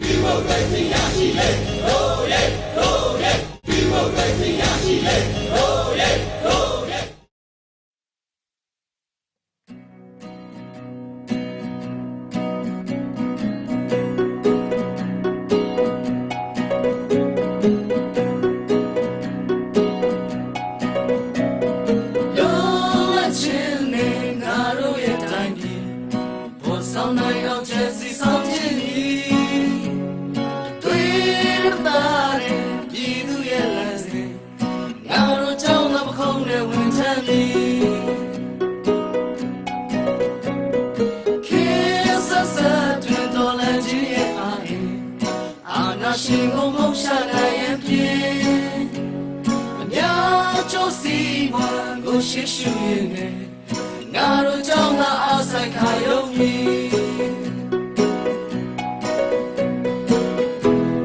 လုံးဝ ရှင်ကိုမုန်းရှာနိုင်ရဲ့ပြေအများကျိုးစီမံကိုရှိရှိရင်နဲ့ငါတို့ကြောင့်သာအားဆိုင်ခါယုံမီ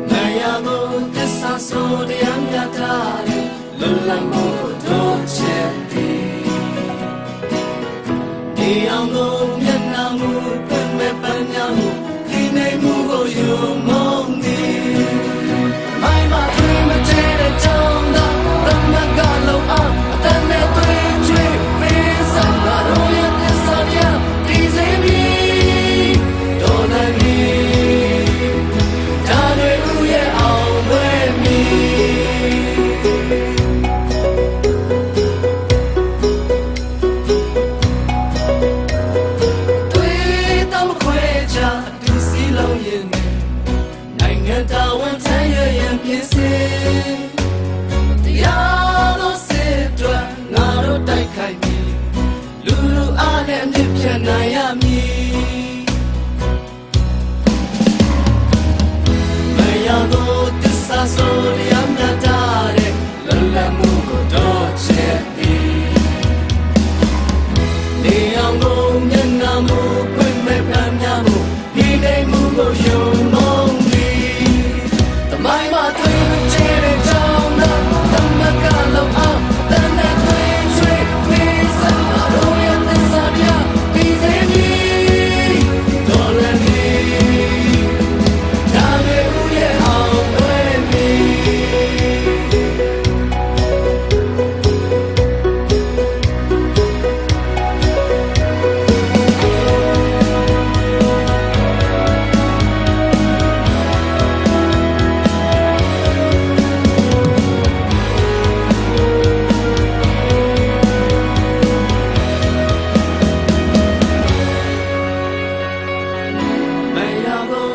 မယဘုသစ္စာဆိုတရားမြတ်တာလွတ်လပ်မှု ရင်နဲ့နိုင်ငံတော်ဝန်ထမ်းရရင်ပြင်းစင်တရားတော်စစ်တွန်းငါတို့တိုက်ခိုက်ပြီလူလူအားနဲ့အမြင့်ဖြတ်နိုင်ရမည်မရတော့တစ္ဆာဆိုရမ်းတာတဲ့လလမှုကိုတော့ချက်သည်နေအောင်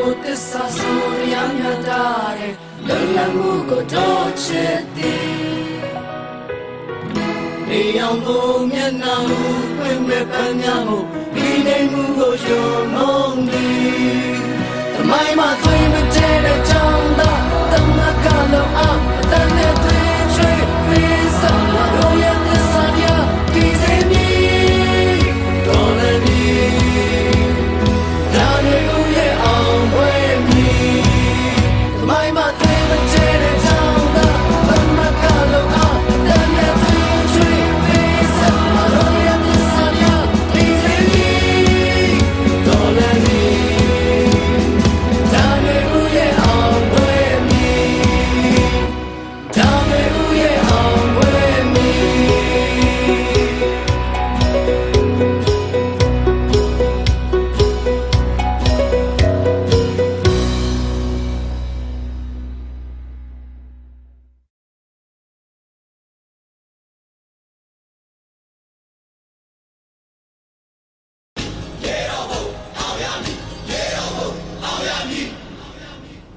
ဘူးတစ္ဆာဆိုတရားမြတ်တာတဲ့လွတ်လပ်မှုကိုတော့ချစ်သည်နေအောင်ကိုမျက်နှာမူပွင့်မဲ့ပန်းများမှုဒီနေမှုကိုယုံမုန်းသည်တမိုင်းမှာတွေ့မတဲ့ကြောင်းသာတမကလုံးအောင်အတန်နဲ့တွေ့ချွေ